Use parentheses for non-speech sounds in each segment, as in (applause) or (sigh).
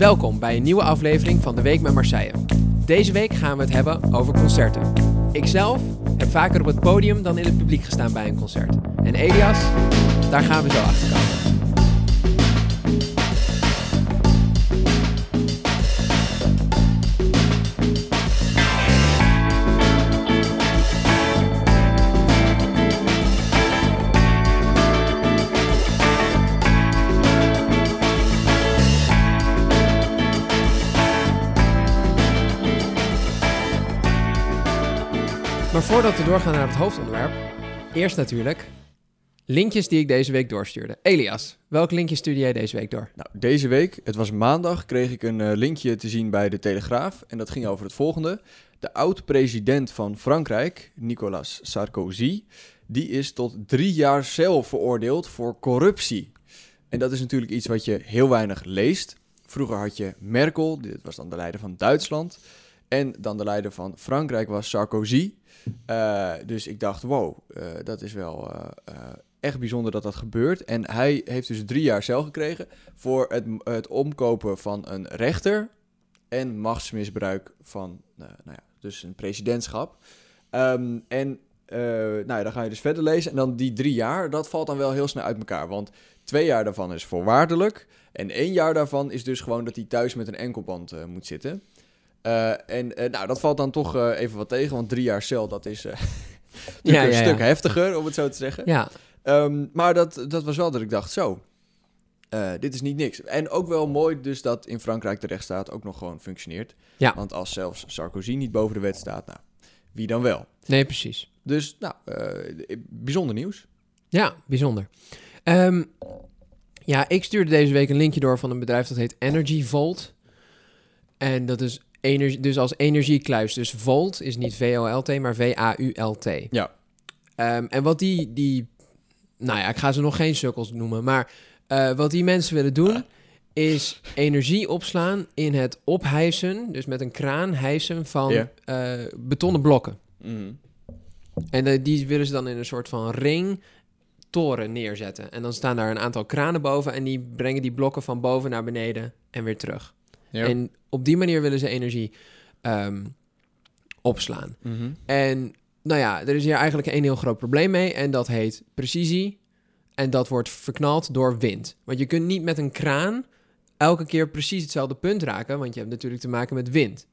Welkom bij een nieuwe aflevering van De Week met Marseille. Deze week gaan we het hebben over concerten. Ikzelf heb vaker op het podium dan in het publiek gestaan bij een concert. En Elias, daar gaan we zo achter komen. Maar voordat we doorgaan naar het hoofdonderwerp, eerst natuurlijk linkjes die ik deze week doorstuurde. Elias, welk linkje stuurde jij deze week door? Nou, deze week, het was maandag, kreeg ik een eh, linkje te zien bij de Telegraaf. En dat ging over het volgende. De oud-president van Frankrijk, Nicolas Sarkozy, die is tot drie jaar cel veroordeeld voor corruptie. En dat is natuurlijk iets wat je heel weinig leest. Vroeger had je Merkel, dit was dan de leider van Duitsland. En dan de leider van Frankrijk was Sarkozy. Uh, dus ik dacht, wow, uh, dat is wel uh, echt bijzonder dat dat gebeurt. En hij heeft dus drie jaar cel gekregen voor het, het omkopen van een rechter en machtsmisbruik van, nou ja, dus een presidentschap. Um, en nou ja, dan ga je dus verder lezen. En dan die drie jaar, dat valt dan wel heel snel uit elkaar. Want twee jaar daarvan is voorwaardelijk. En één jaar daarvan is dus gewoon dat hij thuis met een enkelband moet zitten. Uh, en uh, nou, dat valt dan toch uh, even wat tegen, want drie jaar cel, dat is (laughs) ja, een ja, stuk ja. heftiger, om het zo te zeggen. Ja. Um, maar dat, dat was wel dat ik dacht, zo, dit is niet niks. En ook wel mooi dus dat in Frankrijk de rechtsstaat ook nog gewoon functioneert. Ja. Want als zelfs Sarkozy niet boven de wet staat, nou, wie dan wel? Nee, precies. Dus, nou, bijzonder nieuws. Ja, bijzonder. Um, ja, ik stuurde deze week een linkje door van een bedrijf dat heet Energy Volt. En dat is Energie, dus als energiekluis. Dus Volt is niet V-O-L-T, maar V-A-U-L-T. Ja. Um, en wat die, die... Nou ja, ik ga ze nog geen sukkels noemen. Maar uh, wat die mensen willen doen... is energie opslaan in het ophijsen... dus met een kraan hijsen van yeah. uh, betonnen blokken. Mm. En uh, die willen ze dan in een soort van ring toren neerzetten. En dan staan daar een aantal kranen boven... en die brengen die blokken van boven naar beneden en weer terug. Ja. En op die manier willen ze energie um, opslaan. Mm -hmm. En nou ja, er is hier eigenlijk een heel groot probleem mee. En dat heet precisie. En dat wordt verknald door wind. Want je kunt niet met een kraan elke keer precies hetzelfde punt raken. Want je hebt natuurlijk te maken met wind.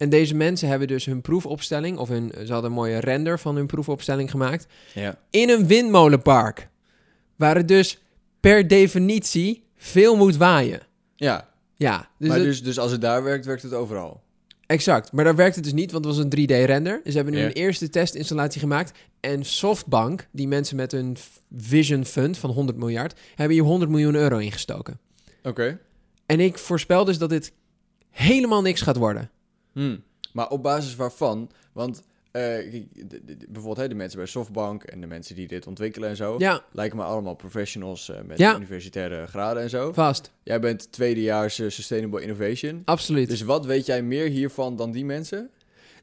En deze mensen hebben dus hun proefopstelling, of hun, ze hadden een mooie render van hun proefopstelling gemaakt, ja. in een windmolenpark. Waar het dus per definitie veel moet waaien. Ja, ja, dus, maar dus, dus als het daar werkt, werkt het overal? Exact, maar daar werkt het dus niet, want het was een 3D-render. Dus ze hebben nu yeah. een eerste testinstallatie gemaakt. En Softbank, die mensen met een Vision Fund van 100 miljard, hebben hier 100 miljoen euro ingestoken. Oké. Okay. En ik voorspel dus dat dit helemaal niks gaat worden. Hmm. Maar op basis waarvan? Want uh, bijvoorbeeld hè, de mensen bij Softbank en de mensen die dit ontwikkelen en zo, ja. lijken me allemaal professionals uh, met ja. universitaire graden en zo. Vast. Jij bent tweedejaars uh, Sustainable Innovation. Absoluut. Dus wat weet jij meer hiervan dan die mensen?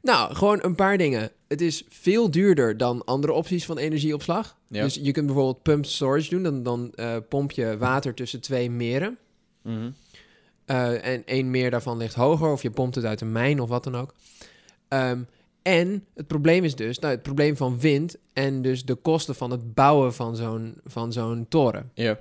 Nou, gewoon een paar dingen. Het is veel duurder dan andere opties van energieopslag. Ja. Dus je kunt bijvoorbeeld pump storage doen. Dan, dan pomp je water tussen twee meren. Mm -hmm. en één meer daarvan ligt hoger, of je pompt het uit een mijn of wat dan ook. Um, en het probleem is dus, nou, het probleem van wind en dus de kosten van het bouwen van zo'n, van zo'n toren. Ja.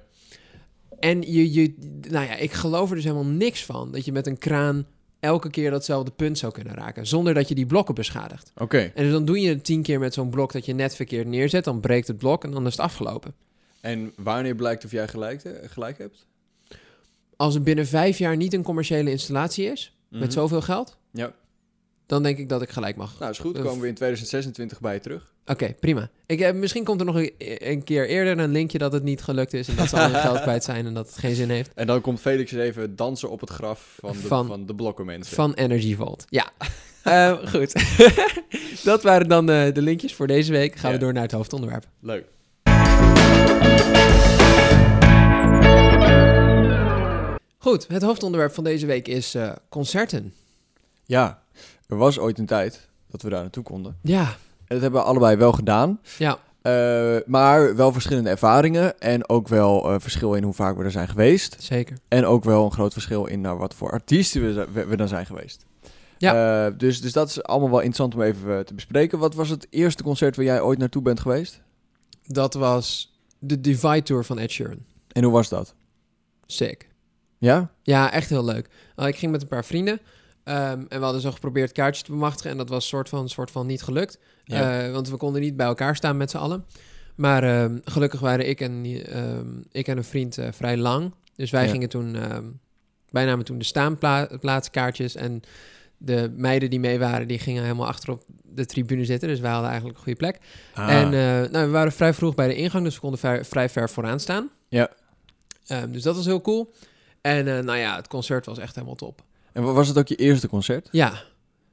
En je, je, nou ja, ik geloof er dus helemaal niks van dat je met een kraan elke keer datzelfde punt zou kunnen raken, zonder dat je die blokken beschadigt. Oké. Okay. En dus dan doe je het tien keer met zo'n blok dat je net verkeerd neerzet, dan breekt het blok en dan is het afgelopen. En wanneer blijkt of jij gelijk, gelijk hebt? Als er binnen vijf jaar niet een commerciële installatie is, met zoveel geld, ja dan denk ik dat ik gelijk mag. Nou, is goed. Komen we in 2026 bij je terug. Oké, okay, prima. Ik, eh, misschien komt er nog een, een, keer eerder een linkje dat het niet gelukt is... en dat ze al hun geld (laughs) kwijt zijn en dat het geen zin heeft. En dan komt Felix even dansen op het graf van de, van, van de blokkenmensen. Van Energy Vault, ja. uh, (laughs) goed. (laughs) dat waren dan uh, de linkjes voor deze week. Gaan we door naar het hoofdonderwerp. Leuk. Goed, het hoofdonderwerp van deze week is uh, concerten. Ja, er was ooit een tijd dat we daar naartoe konden. Ja. En dat hebben we allebei wel gedaan. Ja. Eh, maar wel verschillende ervaringen en ook wel eh, verschil in hoe vaak we er zijn geweest. Zeker. En ook wel een groot verschil in nou, wat voor artiesten we, we, we dan zijn geweest. Ja. dus, dus dat is allemaal wel interessant om even eh, te bespreken. Wat was het eerste concert waar jij ooit naartoe bent geweest? Dat was de Divide Tour van Ed Sheeran. En hoe was dat? Sick. Ja? Ja, echt heel leuk. Ik ging met een paar vrienden. Ehm, en we hadden zo geprobeerd kaartjes te bemachtigen. En dat was soort van, soort van niet gelukt. Ja. Eh, want we konden niet bij elkaar staan met z'n allen. Maar ehm, gelukkig waren ik en, ehm, ik en een vriend eh, vrij lang. Dus wij Ja. gingen toen... wij namen toen de staanplaatskaartjes. En de meiden die mee waren, die gingen helemaal achter op de tribune zitten. Dus wij hadden eigenlijk een goede plek. Ah. En eh, nou, we waren vrij vroeg bij de ingang, dus we konden vrij, vrij ver vooraan staan. Ja. Dus dat was heel cool. En nou ja, het concert was echt helemaal top. En wa- was het ook je eerste concert? Ja,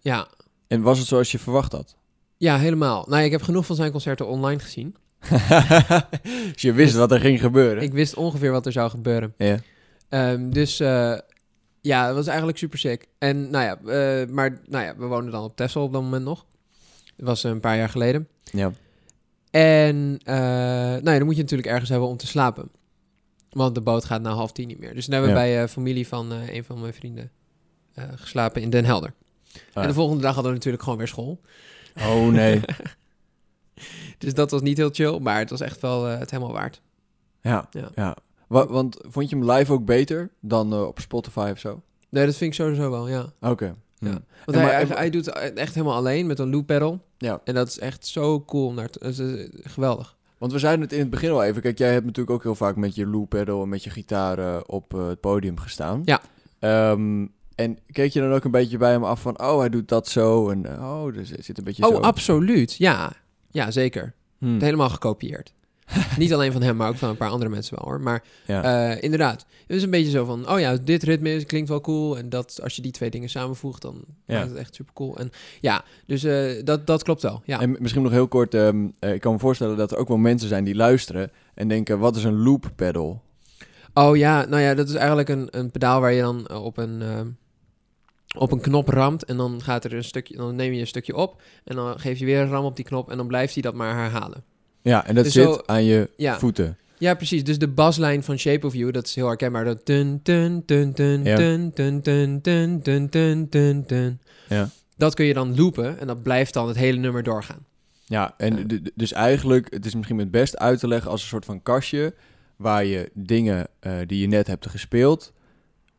ja, En was het zoals je verwacht had? ja, helemaal. Nou, ik heb genoeg van zijn concerten online gezien. (laughs) dus je wist wat er ging gebeuren? Ik wist ongeveer wat er zou gebeuren. Ja. Ehm, dus eh, ja, het was eigenlijk super sick. En nou ja, eh, maar nou ja, we woonden dan op Texel op dat moment nog. Dat was een paar jaar geleden. Ja. En eh, nou ja, dan moet je natuurlijk ergens hebben om te slapen. Want de boot gaat na half tien niet meer. Dus toen hebben we Ja. bij familie van een van mijn vrienden eh, geslapen in Den Helder. Ah. En de volgende dag hadden we natuurlijk gewoon weer school. Oh nee. (laughs) Dus dat was niet heel chill, maar het was echt wel eh, het helemaal waard. ja, Ja. ja. Wa- want vond je hem live ook beter dan eh, op Spotify of zo? Nee, dat vind ik sowieso wel, ja. Oké. Ja. Hm. Want hij, maar- hij, hij doet het echt helemaal alleen met een loop pedal. Ja. En dat is echt zo cool om naar te... dat is, geweldig. Want we zeiden het in het begin al even. Kijk, jij hebt natuurlijk ook heel vaak met je loop pedal en met je gitaar op het podium gestaan. Ja. Ehm, en keek je dan ook een beetje bij hem af van, oh, hij doet dat zo en oh, dus het zit een beetje Oh, zo. absoluut. Ja, ja zeker. Hm. Helemaal gekopieerd. (laughs) Niet alleen van hem, maar ook van een paar andere mensen wel hoor. Maar Ja. eh, inderdaad, het is een beetje zo van... Oh ja, dit ritme is- klinkt wel cool. En dat, als je die twee dingen samenvoegt, dan Ja. maakt het echt super cool. En ja, dus eh, dat, dat klopt wel. Ja. En misschien nog heel kort, ehm, eh, ik kan me voorstellen dat er ook wel mensen zijn die luisteren en denken, wat is een loop pedal? Oh ja, nou ja, dat is eigenlijk een, een pedaal waar je dan op een, eh, op een knop ramt. En dan gaat er een stukje, dan neem je een stukje op. En dan geef je weer een ram op die knop. En dan blijft hij dat maar herhalen. Ja, en dat Dus zit zo- aan je Ja. voeten. Ja, precies. Dus de baslijn van Shape of You, dat is heel herkenbaar. Dat dun, dun, dun, dun, dun, dun, dun, dun, dun, dun, dun. Ja. Dat kun je dan loopen en dat blijft dan het hele nummer doorgaan. Ja, en Ja. dus eigenlijk, het is misschien het best uit te leggen als een soort van kastje waar je dingen eh, die je net hebt gespeeld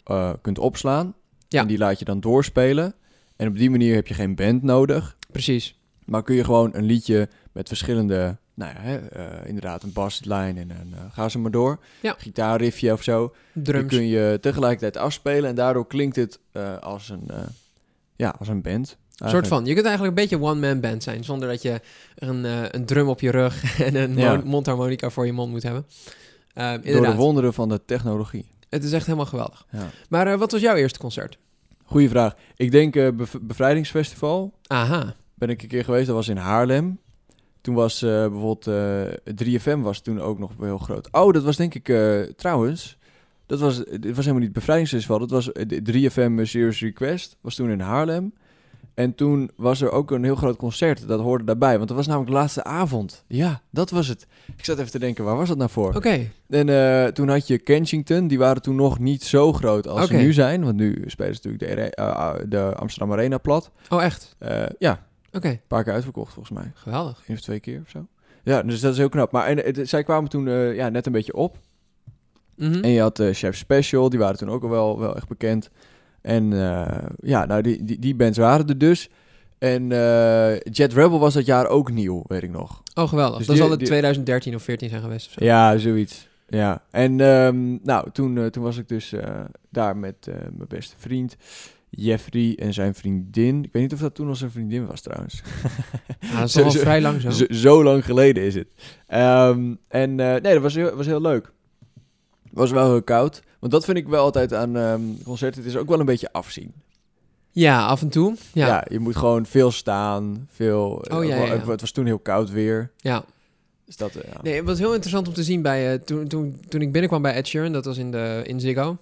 eh, kunt opslaan. Ja. En die laat je dan doorspelen. En op die manier heb je geen band nodig, Precies. maar kun je gewoon een liedje met verschillende, nou ja, hè, eh, inderdaad een baslijn en een, eh, ga ze maar door, Ja. gitaarriffje of zo. Die kun je tegelijkertijd afspelen en daardoor klinkt het eh, als een, ja, als een band. Een soort van. Je kunt eigenlijk een beetje one-man band zijn. Zonder dat je een, een drum op je rug (laughs) en een Ja. mondharmonica voor je mond moet hebben. Door de wonderen van de technologie. Het is echt helemaal geweldig. Ja. Maar wat was jouw eerste concert? Goeie vraag. Ik denk eh, bev- Bevrijdingsfestival. Aha. Ben ik een keer geweest. Dat was in Haarlem. Toen was eh, bijvoorbeeld eh 3FM was toen ook nog heel groot. Oh, dat was denk ik trouwens. Dat was, dit was helemaal niet Bevrijdingsfestival. Dat was eh, de 3FM Serious Request. Was toen in Haarlem. En toen was er ook een heel groot concert. Dat hoorde daarbij. Want dat was namelijk de laatste avond. Ja, dat was het. Ik zat even te denken, waar was dat nou voor? Oké. En eh, toen had je Kensington. Die waren toen nog niet zo groot als ze nu zijn. Want nu spelen ze natuurlijk de, eh, eh, de Amsterdam Arena plat. Oh, echt? Ja, Oké. een paar keer uitverkocht volgens mij. Geweldig. Eén of twee keer of zo. Ja, dus dat is heel knap. Maar en, het- zij kwamen toen ja, net een beetje op. Mhm. En je had Chef Special, die waren toen ook al wel, wel echt bekend. En eh, ja, nou, die, die, die bands waren er dus. En eh, Jet Rebel was dat jaar ook nieuw, weet ik nog. Oh, geweldig. Dus dat zal het die- 2013 of 14 zijn geweest of zo. Ja, zoiets. Ja, en ehm, nou, toen, eh, toen was ik dus daar met mijn beste vriend Jeffrey en zijn vriendin. Ik weet niet of dat toen al zijn vriendin was trouwens. (laughs) Ja, dat is Zo- al vrij lang zo. Zo, zo lang geleden is het. Ehm, en nee, dat was heel, was heel leuk. Was wel heel koud. Want dat vind ik wel altijd aan ehm, concerten. Het is ook wel een beetje afzien. Ja, af en toe. Ja. Ja, je moet gewoon veel staan. Veel, Oh, ja. Het was toen heel koud weer. ja. Dus dat, eh, ja. Nee, het was heel interessant om te zien bij... eh, toen, toen, toen ik binnenkwam bij Ed Sheeran, dat was in, de, in Ziggo.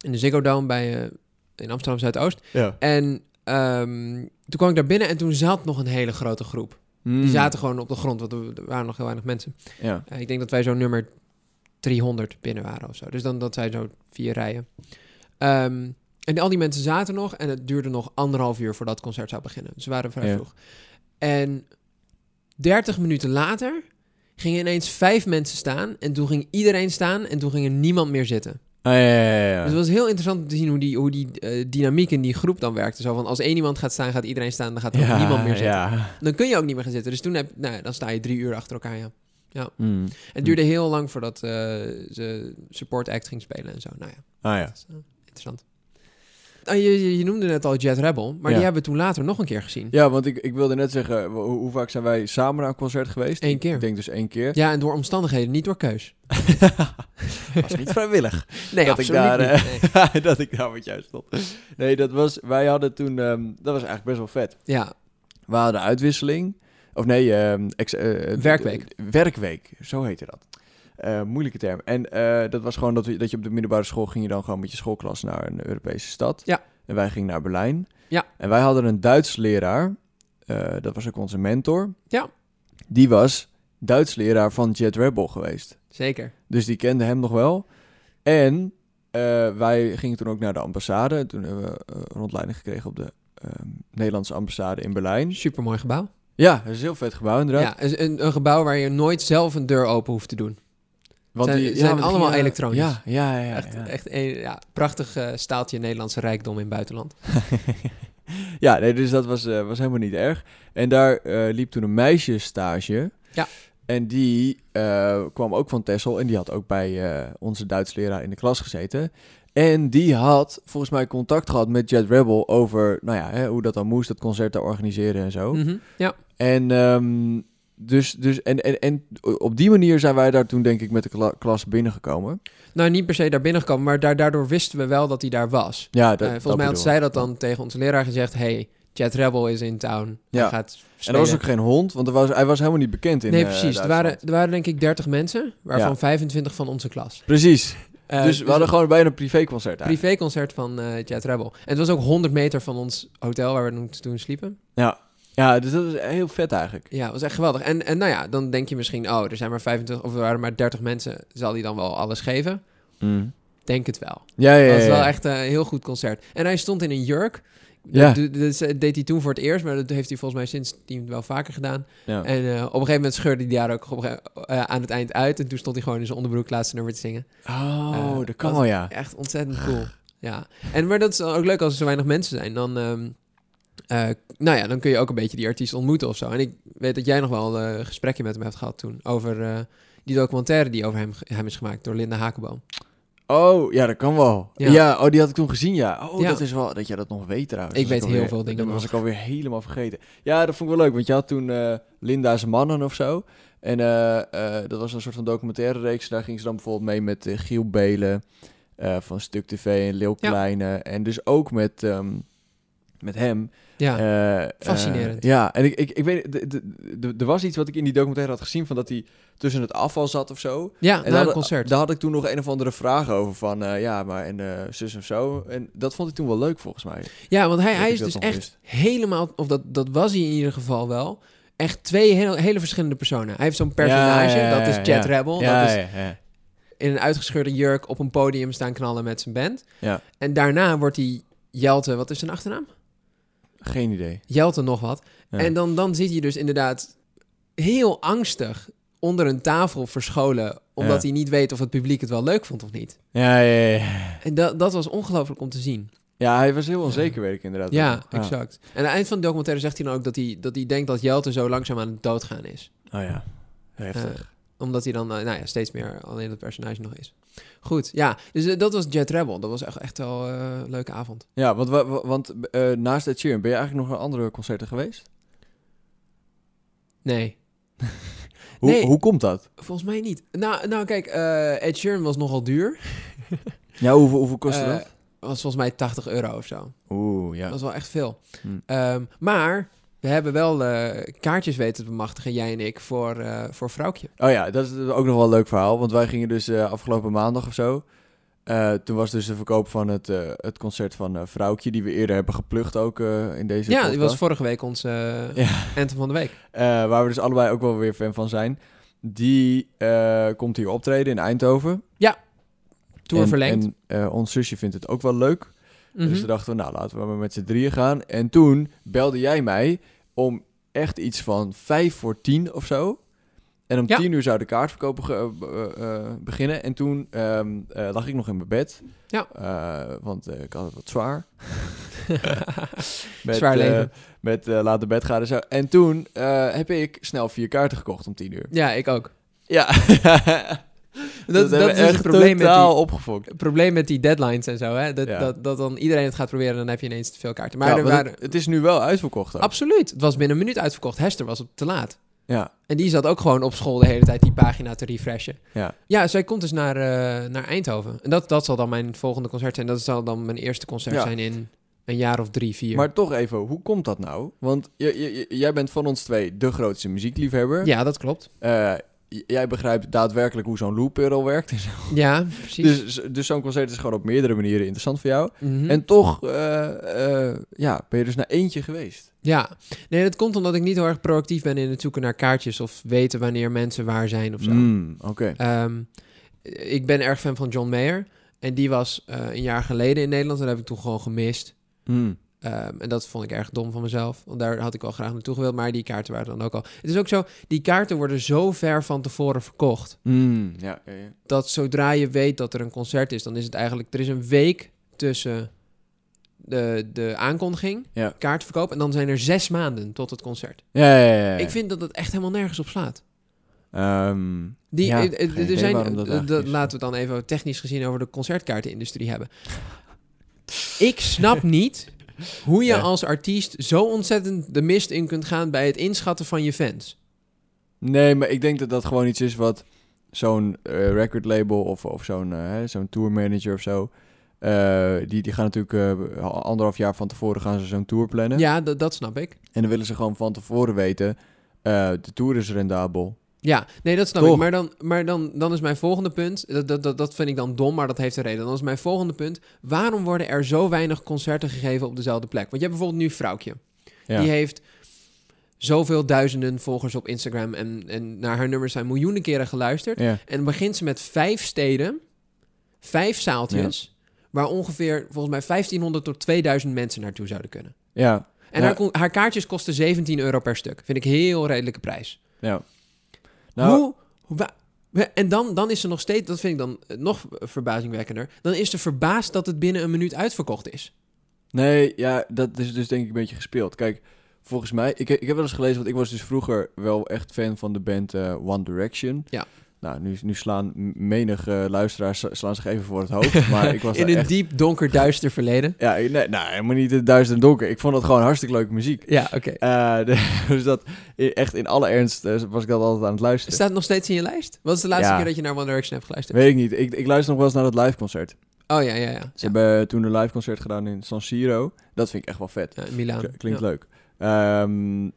In de Ziggo Dome bij, eh, in Amsterdam Zuidoost. Ja. En ehm, toen kwam ik daar binnen en toen zat nog een hele grote groep. Hmm. Die zaten gewoon op de grond, want er waren nog heel weinig mensen. Ja. Ik denk dat wij zo nummer 300 binnen waren of zo. Dus dan dat zijn zo vier rijen. Ehm, en al die mensen zaten nog en het duurde nog anderhalf uur voordat het concert zou beginnen. Dus we waren vrij Ja. vroeg. En 30 minuten later gingen ineens vijf mensen staan en toen ging iedereen staan en toen ging er niemand meer zitten. Ah, ja, ja, ja, ja. Dus het was heel interessant om te zien hoe die, hoe die eh, dynamiek in die groep dan werkte. Zo van als één iemand gaat staan, gaat iedereen staan, dan gaat er niemand meer zitten. Ja. Dan kun je ook niet meer gaan zitten. Dus toen heb, nou, dan sta je drie uur achter elkaar, ja. Hmm. Het duurde heel lang voordat eh, ze support act ging spelen en zo. Nou ja, Ah ja. dat is, eh, interessant. Ah, je, je, noemde net al Jet Rebel, maar Ja. die hebben we toen later nog een keer gezien. Ja, want ik, ik wilde net zeggen, hoe, hoe vaak zijn wij samen naar een concert geweest? Eén keer. Ik denk dus één keer. Ja, en door omstandigheden, niet door keus. (laughs) was niet vrijwillig. (laughs) Nee, Dat ik absoluut daar, niet. eh, Nee. (laughs) dat ik daar met jou stond. Nee, dat was, wij hadden toen, ehm, dat was eigenlijk best wel vet. Ja, We hadden uitwisseling, of nee, ehm, ex- eh, Werkweek. eh, werkweek, zo heette dat. Eh, moeilijke term. En eh, dat was gewoon dat, we, dat je op de middelbare school ging je dan gewoon met je schoolklas naar een Europese stad. Ja. En wij gingen naar Berlijn. Ja. En wij hadden een Duits leraar. eh, dat was ook onze mentor. Ja. Die was Duits leraar van Jet Rebel geweest. zeker. Dus die kende hem nog wel. En eh, wij gingen toen ook naar de ambassade. Toen hebben we eh, rondleiding gekregen op de ehm, Nederlandse ambassade in Berlijn. Supermooi gebouw. Ja, dat is een heel vet gebouw inderdaad. Ja, een, een gebouw waar je nooit zelf een deur open hoeft te doen. Want Zijn- die zijn allemaal elektronisch. Ja, ja, ja. Echt, ja. echt een ja, prachtig eh, staaltje Nederlandse rijkdom in het buitenland. (laughs) ja, nee, dus dat was, eh, was helemaal niet erg. En daar eh, liep toen een meisje stage. Ja. En die kwam ook van Texel en die had ook bij onze Duits leraar in de klas gezeten. En die had volgens mij contact gehad met Jet Rebel over, nou ja, hè, hoe dat dan moest, dat concert te organiseren en zo. Mhm, Ja, En, ehm, dus, dus, en, en, en op die manier zijn wij daar toen denk ik met de kla- klas binnengekomen. nou niet per se daar binnengekomen, maar daar, daardoor wisten we wel dat hij daar was. Ja, Eh, dat, volgens mij had zij dat dan tegen onze leraar gezegd. Hey, Jet Rebel is in town. Hij Ja. gaat En dat was ook geen hond, want er was, hij was helemaal niet bekend in nee, eh, precies. er, waren, er waren denk ik 30 mensen, waarvan Ja. 25 van onze klas. Precies. Eh, dus we hadden gewoon bijna een privéconcert eigenlijk. privéconcert van eh, Jet Rebel. En het was ook 100 meter van ons hotel waar we toen- toen sliepen. Ja. ja, dus dat is heel vet eigenlijk. Ja, het was echt geweldig. En, en nou ja, dan denk je misschien, oh, er zijn maar 25 of er waren maar 30 mensen. Zal hij dan wel alles geven? Denk het wel. Ja, ja, ja. Het was wel echt een heel goed concert. En hij stond in een jurk. Ja. Dat, dat- deed hij toen voor het eerst, maar dat heeft hij volgens mij sindsdien wel vaker gedaan. Ja. En eh, op een gegeven moment scheurde hij daar ook op eh, aan het eind uit. En toen stond hij gewoon in zijn onderbroek laatste nummer te zingen. Oh, Eh, dat kan wel, ja. Echt ontzettend cool. Ja. En, maar dat is dan ook leuk als er zo weinig mensen zijn. Dan, ehm, eh, nou ja, dan kun je ook een beetje die artiest ontmoeten of zo. En ik weet dat jij nog wel eh, een gesprekje met hem hebt gehad toen. Over eh, die documentaire die over hem, hem is gemaakt door Linda Hakenboom. Oh, ja, dat kan wel. Ja. Ja, oh, die had ik toen gezien, ja. Oh, Ja. dat is wel... Dat jij dat nog weet trouwens. Ik Dat weet heel alweer- veel dingen Dat was nog. ik alweer helemaal vergeten. Ja, dat vond ik wel leuk, want je had toen eh, Linda's Mannen of zo. En eh, eh, dat was een soort van documentaire reeks. Daar ging ze dan bijvoorbeeld mee met Giel Belen eh, van Stuk TV en Leeuw Ja. Kleine. En dus ook met, ehm, met hem. Ja, Eh, fascinerend. eh, ja, en ik, ik, ik weet, er was iets wat ik in die documentaire had gezien van dat hij tussen het afval zat of zo. ja En na daar een concert. Daar had ik toen nog een of andere vraag over van, eh, ja, maar en zus of zo. En dat vond ik toen wel leuk volgens mij. Ja, want hij, hij is dus echt wist. helemaal, of dat, dat was hij in ieder geval wel, echt twee hele, hele verschillende personen. Hij heeft zo'n personage, Ja, ja, ja, dat is ja. Rebel. Dat is ja, ja. in een uitgescheurde jurk op een podium staan knallen met zijn band. Ja. En daarna wordt hij Jelte, wat is zijn achternaam? Geen idee. Jelte nog wat. Ja. En dan, dan zit hij dus inderdaad heel angstig onder een tafel verscholen, omdat Ja. hij niet weet of het publiek het wel leuk vond of niet. Ja, ja, ja, ja. En dat, dat was ongelooflijk om te zien. Ja, hij was heel onzeker, weet ik inderdaad. Ja, wel. exact. En aan het eind van de documentaire zegt hij dan ook dat hij, dat hij denkt dat Jelte zo langzaam aan het doodgaan is. Oh ja, heftig. Eh, omdat hij dan eh, nou ja, steeds meer alleen het personage nog is. Goed, ja. Dus eh, dat was Jet Rebel. Dat was echt, echt wel eh, een leuke avond. ja, want, wa- wa- want eh, naast Ed Sheeran, ben je eigenlijk nog naar andere concerten geweest? Nee, (laughs) Hoe, Nee. hoe komt dat? volgens mij niet. Nou, nou kijk, eh, Ed Sheeran was nogal duur. (laughs) Ja, hoeveel, hoeveel kostte Eh, dat? was volgens mij 80 euro of zo. Oeh, ja. Dat was wel echt veel. Hm. Ehm, maar we hebben wel eh, kaartjes weten te bemachtigen, jij en ik, voor, eh voor Vrouwtje. Oh ja, dat is ook nog wel een leuk verhaal. Want wij gingen dus eh, afgelopen maandag of zo... Toen was dus de verkoop van het, het concert van Vrouwtje, die we eerder hebben geplukt ook in deze Ja, die was vorige week ons eh Ja. anthem van de week. Waar we dus allebei ook wel weer fan van zijn. Die komt hier optreden in Eindhoven. Tour en, verlengd. En ons zusje vindt het ook wel leuk. Mhm. Dus toen dachten we, nou laten we maar met z'n drieën gaan. En toen belde jij mij om echt iets van vijf voor tien of zo. En om Ja. tien uur zou de kaartverkoop ge- eh, eh, beginnen. En toen ehm, eh, lag ik nog in mijn bed. Ja. Eh, want eh, ik had het wat zwaar. (laughs) met, Zwaar eh, leven. met eh, laat de bed gaan en zo. En toen eh, heb ik snel vier kaarten gekocht om tien uur. Ja, ik ook. Ja. (laughs) Dat, is het probleem met, totaal die, opgefokt. het probleem met die deadlines en zo. Hè? Dat, Ja. dat, dat dan iedereen het gaat proberen en dan heb je ineens te veel kaarten. Maar Ja, er waren... het, het is nu wel uitverkocht. ook. Absoluut. Het was binnen een minuut uitverkocht. Hester was op te laat. Ja. En die zat ook gewoon op school de hele tijd die pagina te refreshen. Ja. Ja, zij komt dus naar, eh, naar Eindhoven. En dat, dat zal dan mijn volgende concert zijn. Dat zal dan mijn eerste concert Ja. zijn in een jaar of drie, vier. Maar toch even, hoe komt dat nou? Want jij bent van ons twee de grootste muziekliefhebber. Ja, dat klopt. Eh, jij begrijpt daadwerkelijk hoe zo'n loop werkt. en (laughs) zo. Ja, precies. Dus, dus zo'n concert is gewoon op meerdere manieren interessant voor jou. Mhm. En toch eh, eh, ja, ben je dus naar eentje geweest. Ja, nee, dat komt omdat ik niet heel erg proactief ben in het zoeken naar kaartjes of weten wanneer mensen waar zijn of zo. Mm, Oké. Ehm, ik ben erg fan van John Mayer. En die was eh, een jaar geleden in Nederland. En dat heb ik toen gewoon gemist. Mm. Ehm, en dat vond ik erg dom van mezelf. Want daar had ik wel graag naartoe gewild. Maar die kaarten waren dan ook al. Het is ook zo, die kaarten worden zo ver van tevoren verkocht. Mm, ja, ja, ja. Dat zodra je weet dat er een concert is, dan is het eigenlijk. Er is een week tussen de, de aankondiging, Ja. kaartverkoop. En dan zijn er zes maanden tot het concert. Ja, ja, ja, ja. Ik vind dat het echt helemaal nergens op slaat. Ehm, Die, Ja, er idee zijn, dat dat- laten we het dan even technisch gezien over de concertkaartenindustrie hebben. Ik snap niet hoe je als artiest zo ontzettend de mist in kunt gaan bij het inschatten van je fans. Nee, maar ik denk dat dat gewoon iets is wat zo'n eh record label of, of zo'n hè, zo'n tourmanager of zo. eh, die, die gaan natuurlijk anderhalf jaar van tevoren gaan ze zo'n tour plannen. Ja, dat, snap ik. En dan willen ze gewoon van tevoren weten. de tour is rendabel. Ja, nee, dat snap Toch? ik. Maar, dan, maar dan, dan is mijn volgende punt, dat, dat, dat, dat vind ik dan dom, maar dat heeft een reden. Dan is mijn volgende punt, waarom worden er zo weinig concerten gegeven op dezelfde plek? Want je hebt bijvoorbeeld nu Vrouwtje. Ja. Die heeft zoveel duizenden volgers op Instagram en, en naar haar nummers zijn miljoenen keren geluisterd. ja. En dan begint ze met vijf steden, vijf zaaltjes, waar ongeveer volgens mij 1500 tot 2000 mensen naartoe zouden kunnen. ja. En haar, haar kaartjes kosten 17 euro per stuk. Vind ik een heel redelijke prijs. ja. Nou, Hoe? wa- wa- en dan, dan is ze nog steeds, dat vind ik dan eh, nog verbazingwekkender, dan is ze verbaasd dat het binnen een minuut uitverkocht is. Nee, ja, dat is dus denk ik een beetje gespeeld. Kijk, volgens mij, ik, ik heb wel eens gelezen, want ik was dus vroeger wel echt fan van de band eh, One Direction. Ja. Nou, nu, nu slaan m- menig eh, luisteraars slaan zich even voor het hoofd, maar ik was (laughs) In een echt... diep, donker, duister verleden. Ja, nee, nou, helemaal niet het duister en donker. Ik vond het gewoon hartstikke leuke muziek. Ja, oké. Eh, (laughs) de- dus dat, echt in alle ernst eh, was ik dat altijd aan het luisteren. Staat het nog steeds in je lijst? Wat is de laatste Ja. keer dat je naar One Direction hebt geluisterd? Weet ik niet. Ik, ik luister nog wel eens naar dat liveconcert. Oh ja, ja, ja. Ze ja. hebben toen een liveconcert gedaan in San Siro. Dat vind ik echt wel vet. Ja, in Milaan. Klinkt leuk. Ehm,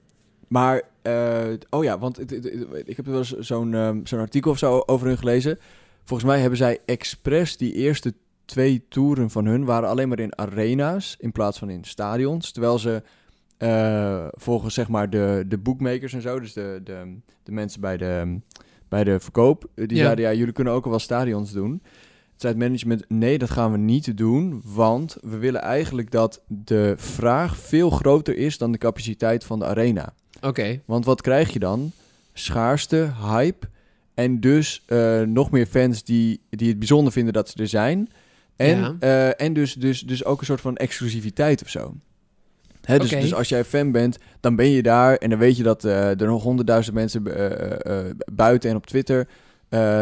maar, eh, oh ja, want het- het- het- ik heb wel eens zo'n ehm, zo'n artikel of zo over hun gelezen. Volgens mij hebben zij expres die eerste twee toeren van hun waren alleen maar in arena's in plaats van in stadions. Terwijl ze eh, volgens zeg maar de, de bookmakers en zo, dus de, de, de mensen bij de, bij de verkoop, eh, die Ja. zeiden ja, jullie kunnen ook al wel stadions doen. Toen zei het management, nee, dat gaan we niet doen, want we willen eigenlijk dat de vraag veel groter is dan de capaciteit van de arena. Oké. Want wat krijg je dan? Schaarste, hype en dus eh, nog meer fans die, die het bijzonder vinden dat ze er zijn. En, Ja. eh, en dus, dus, dus ook een soort van exclusiviteit of zo. Hè, dus, dus als jij fan bent, dan ben je daar en dan weet je dat eh, er nog honderdduizend mensen buiten en op Twitter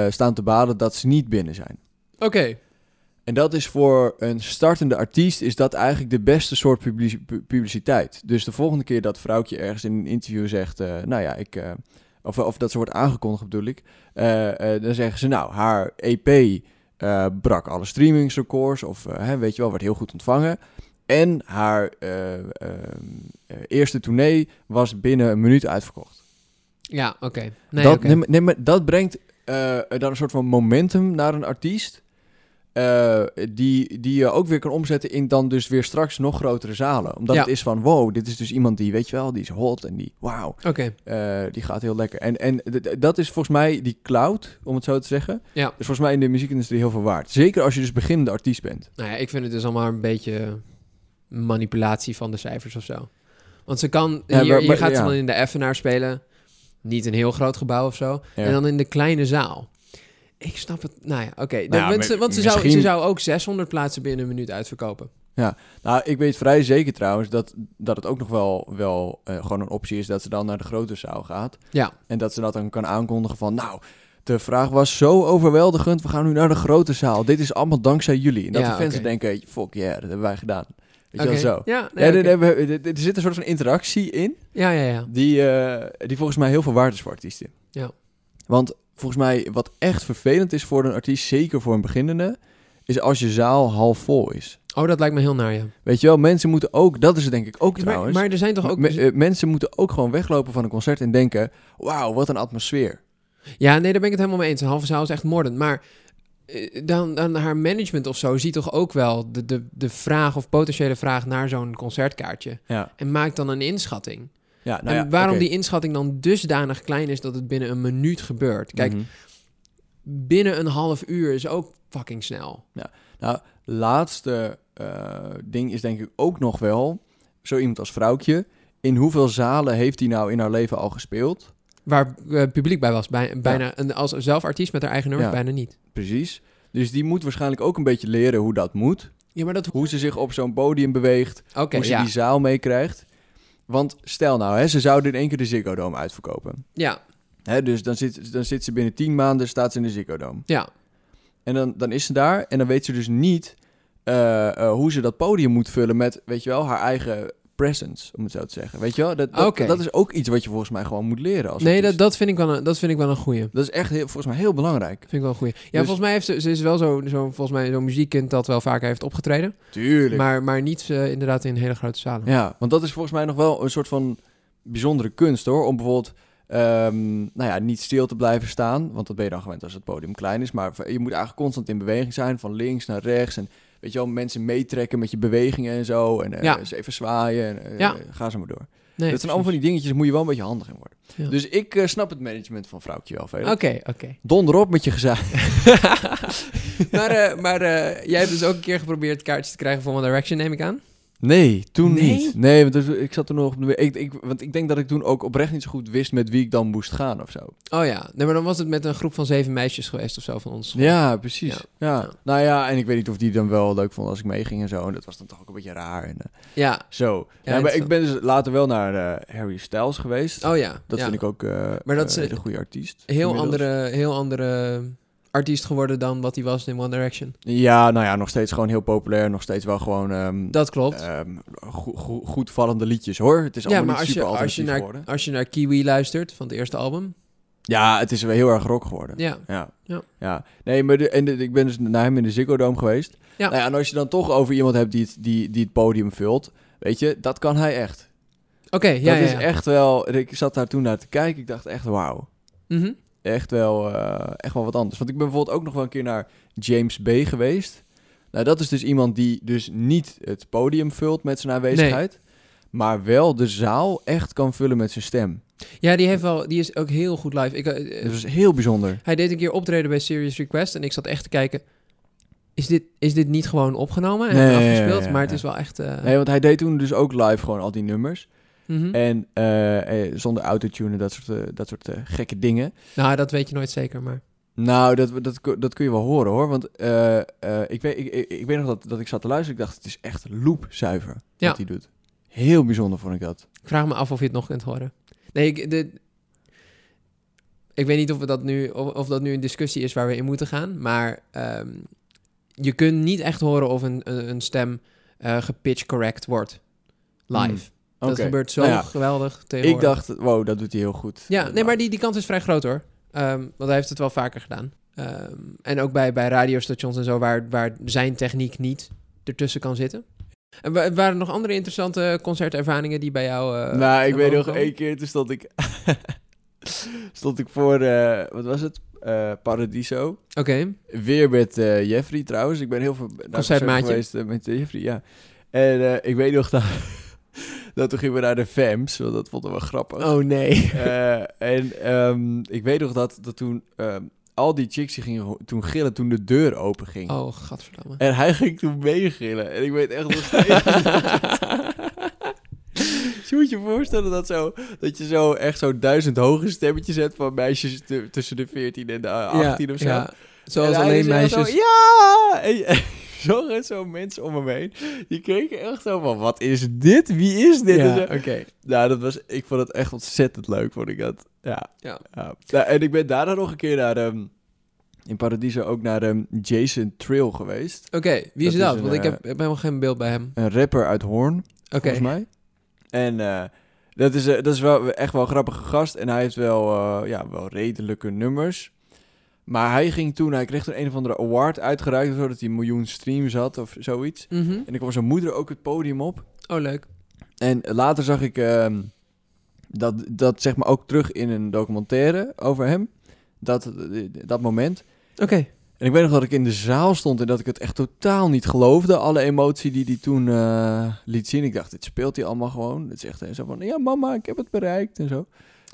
staan te baden dat ze niet binnen zijn. Oké. En dat is voor een startende artiest is dat eigenlijk de beste soort publici- pu- publiciteit. Dus de volgende keer dat vrouwtje ergens in een interview zegt, eh, nou ja, ik, eh, of, of dat ze wordt aangekondigd bedoel ik, eh, dan zeggen ze nou, haar EP brak alle streamingsrecords of hè, weet je wel, werd heel goed ontvangen. En haar eerste tournee was binnen een minuut uitverkocht. Ja, oké. Nee, dat, nee, maar- nee, maar dat brengt dan een soort van momentum naar een artiest. Eh, die, die je ook weer kan omzetten in dan dus weer straks nog grotere zalen. Omdat Ja. het is van, wow, dit is dus iemand die, weet je wel, die is hot en die, wauw, eh, die gaat heel lekker. En, en dat is volgens mij die cloud, om het zo te zeggen. Ja. is volgens mij in de muziekindustrie heel veel waard. Zeker als je dus beginnende artiest bent. nou ja, ik vind het dus allemaal een beetje manipulatie van de cijfers of zo. Want ze kan, Ja, hier, maar- hier maar- gaat ze dan in de Effenaar spelen. Niet een heel groot gebouw of zo. En dan in de kleine zaal. Ik snap het. Nou ja, oké. Nou ja, want ze, zou, ze zou ook 600 plaatsen binnen een minuut uitverkopen. Nou, ik weet vrij zeker trouwens dat, dat het ook nog wel, wel eh, gewoon een optie is dat ze dan naar de grote zaal gaat. Ja. En dat ze dat dan kan aankondigen van, nou, de vraag was zo overweldigend, we gaan nu naar de grote zaal. Dit is allemaal dankzij jullie. En dat Ja, de fans denken, fuck yeah, dat hebben wij gedaan. Weet je wel zo. Ja, nee, Ja, er- er zit een soort van interactie in ja, ja, ja. die, eh, die volgens mij heel veel waard is voor artiesten. Ja. Want volgens mij wat echt vervelend is voor een artiest, zeker voor een beginnende, is als je zaal half vol is. Oh, dat lijkt me heel naar, ja. Weet je wel, mensen moeten ook, dat is het denk ik ook maar, trouwens. maar er zijn toch ook... Me- eh, mensen moeten ook gewoon weglopen van een concert en denken, wauw, wat een atmosfeer. Ja, nee, daar ben ik het helemaal mee eens. Een halve zaal is echt moordend. Maar eh, dan, dan haar management of zo ziet toch ook wel de, de, de vraag of potentiële vraag naar zo'n concertkaartje. Ja, En maakt dan een inschatting. Ja nou en ja, waarom die inschatting dan dusdanig klein is dat het binnen een minuut gebeurt. Kijk, Mhm. binnen een half uur is ook fucking snel. Nou, laatste eh, ding is denk ik ook nog wel, zo iemand als vrouwtje, in hoeveel zalen heeft hij nou in haar leven al gespeeld? Waar eh, publiek bij was. Bij, bijna, een, als zelf artiest met haar eigen nummers, Ja. bijna niet. Precies. Dus die moet waarschijnlijk ook een beetje leren hoe dat moet. Ja, maar dat... Hoe ze zich op zo'n podium beweegt. Oké, hoe ze ja. die zaal meekrijgt. Want stel nou, hè, ze zouden in één keer de Ziggo Dome uitverkopen. Ja, Hè, dus dan zit, dan zit ze binnen tien maanden, staat ze in de Ziggo Dome. ja. En dan, dan is ze daar en dan weet ze dus niet eh, eh, hoe ze dat podium moet vullen met, weet je wel, haar eigen presence, om het zo te zeggen. Weet je wel, dat, dat, dat is ook iets wat je volgens mij gewoon moet leren als Nee, dat, dat, vind ik wel een, dat vind ik wel een goeie. dat is echt heel, volgens mij heel belangrijk. Vind ik wel een goeie. Ja, Dus- volgens mij heeft ze, ze is wel zo, zo, volgens mij zo'n muziekkind dat wel vaker heeft opgetreden. Tuurlijk. Maar, maar niet eh, inderdaad in hele grote zalen. Ja, want dat is volgens mij nog wel een soort van bijzondere kunst hoor. Om bijvoorbeeld, ehm, nou ja, niet stil te blijven staan. Want dat ben je dan gewend als het podium klein is. Maar je moet eigenlijk constant in beweging zijn, van links naar rechts. En weet je wel, mensen meetrekken met je bewegingen en zo. En eh, Ja. eens even zwaaien en eh, ga zo maar door. Nee, dat zijn allemaal van die dingetjes, daar moet je wel een beetje handig in worden. Ja. Dus ik eh, snap het management van vrouwtje wel veel. Oké, oké. Donder op met je gezaag. (laughs) maar maar jij hebt dus ook een keer geprobeerd kaartjes te krijgen voor One Direction, neem ik aan? Nee, toen Nee? niet. Nee, want dus, ik zat toen nog op de... Ik, ik, want ik denk dat ik toen ook oprecht niet zo goed wist met wie ik dan moest gaan of zo. Oh ja, nee, maar dan was het met een groep van zeven meisjes geweest of zo van ons. school. Ja, precies. Ja. Ja. Ja. Nou ja, en ik weet niet of die dan wel leuk vond als ik meeging en zo. En dat was dan toch ook een beetje raar. En, eh, Ja, zo. Ja, Ja, maar ik ben dus later wel naar eh, Harry Styles geweest. oh ja. dat vind ik ook eh Maar dat is, een goede artiest. heel inmiddels. andere, heel andere artiest geworden dan wat hij was in One Direction. Ja, nou ja, nog steeds gewoon heel populair. Nog steeds wel gewoon ehm, Dat klopt. ehm, go- go- goed vallende liedjes hoor. Het is ja, allemaal maar niet als je, super als, je naar, geworden. als je naar Kiwi luistert van het eerste album. Ja, het is wel heel erg rock geworden. Ja, Ja. Ja. ja. Nee, maar de, en de- ik ben dus naar hem in de Ziggo Dome geweest. Ja. Nou ja, en als je dan toch over iemand hebt die het, die, die het podium vult, weet je, dat kan hij echt. oké. ja, dat ja, is ja. echt wel... Ik zat daar toen naar te kijken, ik dacht echt wauw. Mhm. Echt wel, eh, echt wel wat anders. Want ik ben bijvoorbeeld ook nog wel een keer naar James B. geweest. Nou, dat is dus iemand die dus niet het podium vult met zijn aanwezigheid. Maar wel de zaal echt kan vullen met zijn stem. Ja, die, heeft wel, die is ook heel goed live. Ik, eh, Dat is heel bijzonder. Hij deed een keer optreden bij Serious Request en ik zat echt te kijken. Is dit, is dit niet gewoon opgenomen en Nee, afgespeeld? ja, ja, maar het is wel echt... eh, Nee, want hij deed toen dus ook live gewoon al die nummers. Mhm. En eh, eh, zonder autotune dat soort, eh, dat soort gekke dingen. Nou, dat weet je nooit zeker, maar... Nou, dat, dat, dat kun je wel horen hoor. Want ik, weet, ik, ik, ik weet nog dat, dat ik zat te luisteren. Ik dacht, het is echt loopzuiver Ja. wat hij doet. Heel bijzonder vond ik dat. Ik vraag me af of je het nog kunt horen. Nee, ik, de, ik weet niet of, we dat nu, of, of dat nu een discussie is waar we in moeten gaan. Maar ehm, je kunt niet echt horen of een, een, een stem eh gepitch correct wordt. Live. Hmm, Dat gebeurt zo Nou ja, geweldig tegenwoordig. Ik dacht, wow, dat doet hij heel goed. Ja, nee, maar die, die kans is vrij groot hoor. Ehm, want hij heeft het wel vaker gedaan. Ehm, en ook bij, bij radiostations en zo, waar, waar zijn techniek niet ertussen kan zitten. En wa- waren er nog andere interessante concertervaringen die bij jou. eh, nou, ik weet nog komen? één keer, toen stond ik, (laughs) stond ik voor, eh, wat was het? eh, Paradiso. Oké. Weer met Jeffrey trouwens. Ik ben heel veel Concertmaatje. geweest met Jeffrey, ja. En ik weet nog dat, (laughs) dat toen gingen we naar de FAMS, want dat vonden we grappig. Oh nee. Eh, en ehm, ik weet nog dat, dat toen ehm, al die chicks die gingen toen gillen toen de deur open ging. Oh, gadverdamme. En hij ging toen meegillen. En ik weet echt nog steeds... je moet je voorstellen dat, zo, dat je zo echt zo duizend hoge stemmetjes hebt van meisjes tussen de 14 en de 18 of zo. Ja, zoals alleen meisjes. Zo, ja! En zo en zo mensen om me heen. Die keken echt zo van, wat is dit? Wie is dit? Ja, oké. Nou, dat was, ik vond het echt ontzettend leuk, vond ik dat. Ja. Ja. ja. Nou, en ik ben daarna nog een keer naar, ehm, in Paradiso ook naar ehm, Jason Trill geweest. Oké, wie is Dat dat? is een, Want ik eh, heb, heb helemaal geen beeld bij hem. Een rapper uit Hoorn, volgens mij. En eh, dat, is, eh, dat is wel echt wel een grappige gast. En hij heeft wel, ja, wel redelijke nummers. Maar hij ging toen, hij kreeg toen een of andere award uitgereikt... zodat hij een miljoen streams had of zoiets. Mhm. En ik kwam zijn moeder ook het podium op. Oh, leuk. En later zag ik ehm, dat, dat zeg maar ook terug in een documentaire over hem. Dat, dat moment. Oké. En ik weet nog dat ik in de zaal stond en dat ik het echt totaal niet geloofde. Alle emotie die hij toen eh, liet zien. Ik dacht, dit speelt hij allemaal gewoon. Het is echt zo van, ja mama, ik heb het bereikt en zo.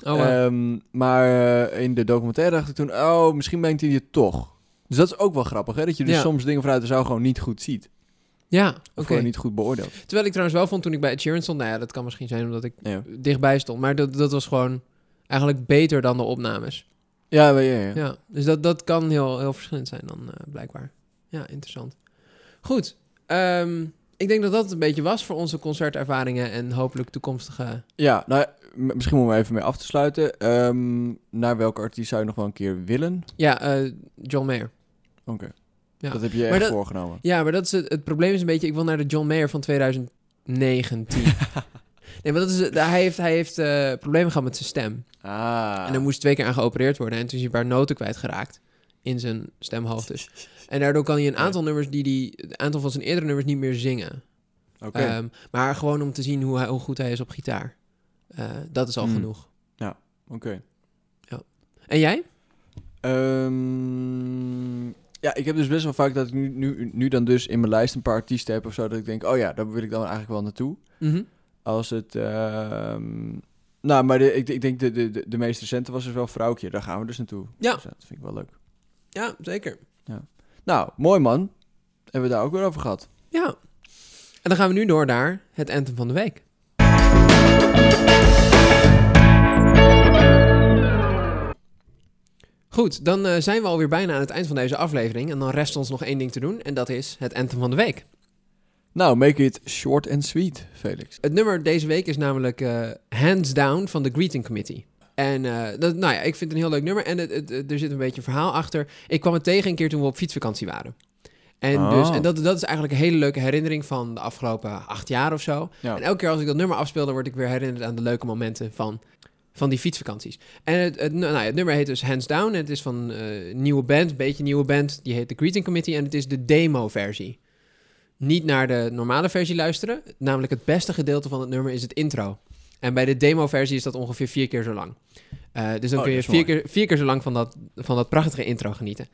Oh, wow. Ehm, maar eh, in de documentaire dacht ik toen, oh, misschien meent hij het toch. Dus dat is ook wel grappig, hè? Dat je dus Ja. soms dingen vanuit de zaal gewoon niet goed ziet. ja, oké. gewoon niet goed beoordeelt. Terwijl ik trouwens wel vond toen ik bij Ed Sheeran stond... Nou ja, dat kan misschien zijn omdat ik Ja, dichtbij stond. Maar dat, dat was gewoon eigenlijk beter dan de opnames. ja, ja, ja. ja. Ja, dus dat, dat kan heel, heel verschillend zijn dan eh, blijkbaar. Ja, interessant. Goed. ehm, ik denk dat dat het een beetje was voor onze concertervaringen en hopelijk toekomstige... Ja, nou, misschien we even mee af te sluiten. Ehm, naar welke artiest zou je nog wel een keer willen? Ja, eh, John Mayer. Oké. Ja. Dat heb je Maar echt dat- voorgenomen. Ja, maar dat is het, het probleem is een beetje... Ik wil naar de John Mayer van 2019. (laughs) nee, maar dat is, het- hij heeft, hij heeft eh, problemen gehad met zijn stem. Ah. En er moest twee keer aan geopereerd worden. En toen is hij een paar noten kwijtgeraakt in zijn stemhoofd. (laughs) En daardoor kan hij een aantal nummers die hij... Een aantal van zijn eerdere nummers niet meer zingen. Oké. Ehm, maar gewoon om te zien hoe, hij, hoe goed hij is op gitaar. Eh, dat is al Hmm. genoeg. Oké. En jij? Ehm, ja, ik heb dus best wel vaak dat ik nu, nu, nu dan dus in mijn lijst een paar artiesten heb of zo. Dat ik denk, oh ja, daar wil ik dan eigenlijk wel naartoe. Mhm. Als het... ehm, nou, maar de, ik, ik denk de, de, de, meest recente was dus wel Vrouwtje. Daar gaan we dus naartoe. Ja. Dus dat vind ik wel leuk. Ja, zeker. Nou, mooi man. Hebben we daar ook weer over gehad. Ja. En dan gaan we nu door naar het anthem van de week. Goed, dan eh, zijn we alweer bijna aan het eind van deze aflevering. En dan rest ons nog één ding te doen. En dat is het anthem van de week. Nou, make it short and sweet, Felix. Het nummer deze week is namelijk eh, Hands Down van The Greeting Committee. En eh, dat, nou ja, ik vind het een heel leuk nummer. En het, het- het- er zit een beetje een verhaal achter. Ik kwam het tegen een keer toen we op fietsvakantie waren. En, Oh. dus, en dat, dat is eigenlijk een hele leuke herinnering van de afgelopen acht jaar of zo. Ja. En elke keer als ik dat nummer afspeel, dan word ik weer herinnerd aan de leuke momenten van, van die fietsvakanties. En het, het, nou ja, het nummer heet dus Hands Down. Het is van een nieuwe band, een beetje nieuwe band. Die heet The Greeting Committee en het is de demo-versie. Niet naar de normale versie luisteren. Namelijk het beste gedeelte van het nummer is het intro. En bij de demo-versie is dat ongeveer vier keer zo lang. Eh, dus dan Oh, kun je vier keer, vier keer zo lang van dat, van dat prachtige intro genieten.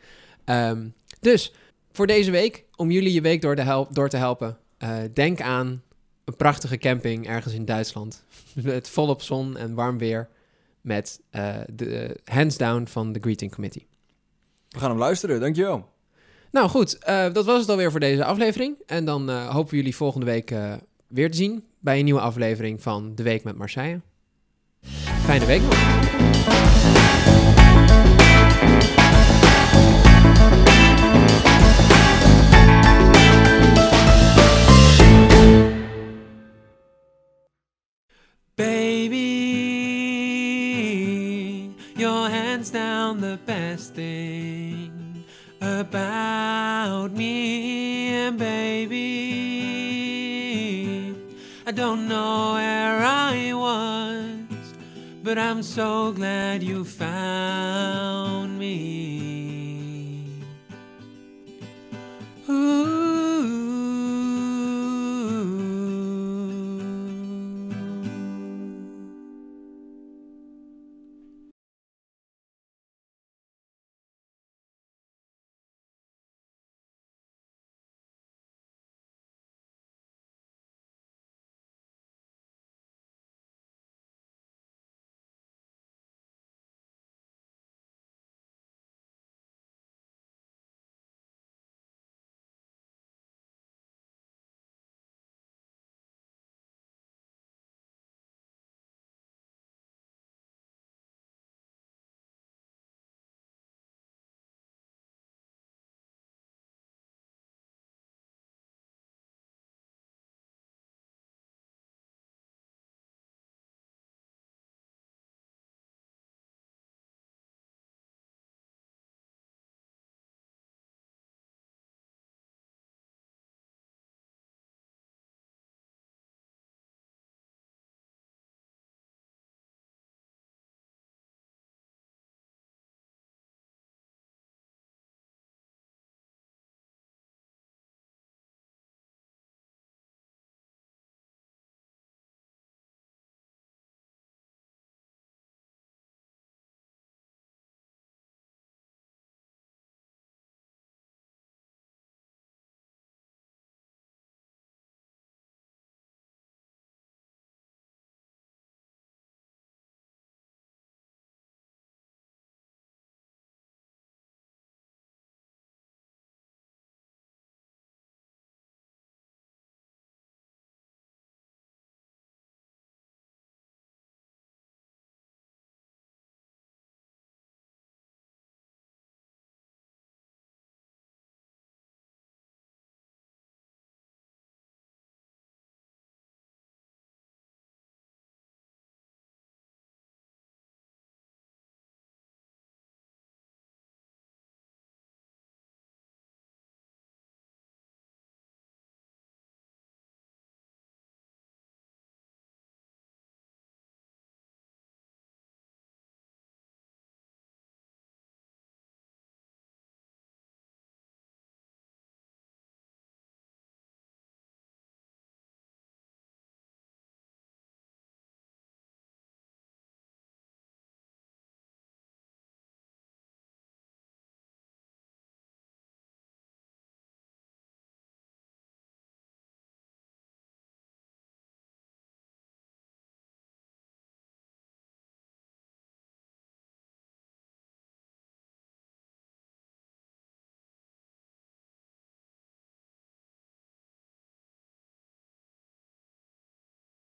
Ehm, dus voor deze week, om jullie je week door te, help, door te helpen, eh, denk aan een prachtige camping ergens in Duitsland. (laughs) Met volop zon en warm weer. Met eh, de hands down van de Greeting Committee. We gaan hem luisteren, dankjewel. Nou goed, eh, dat was het alweer voor deze aflevering. En dan eh, hopen we jullie volgende week weer te zien bij een nieuwe aflevering van De Week met Marseille. Fijne week nog. Down the best thing about me and baby. I don't know where I was, but I'm so glad you found me.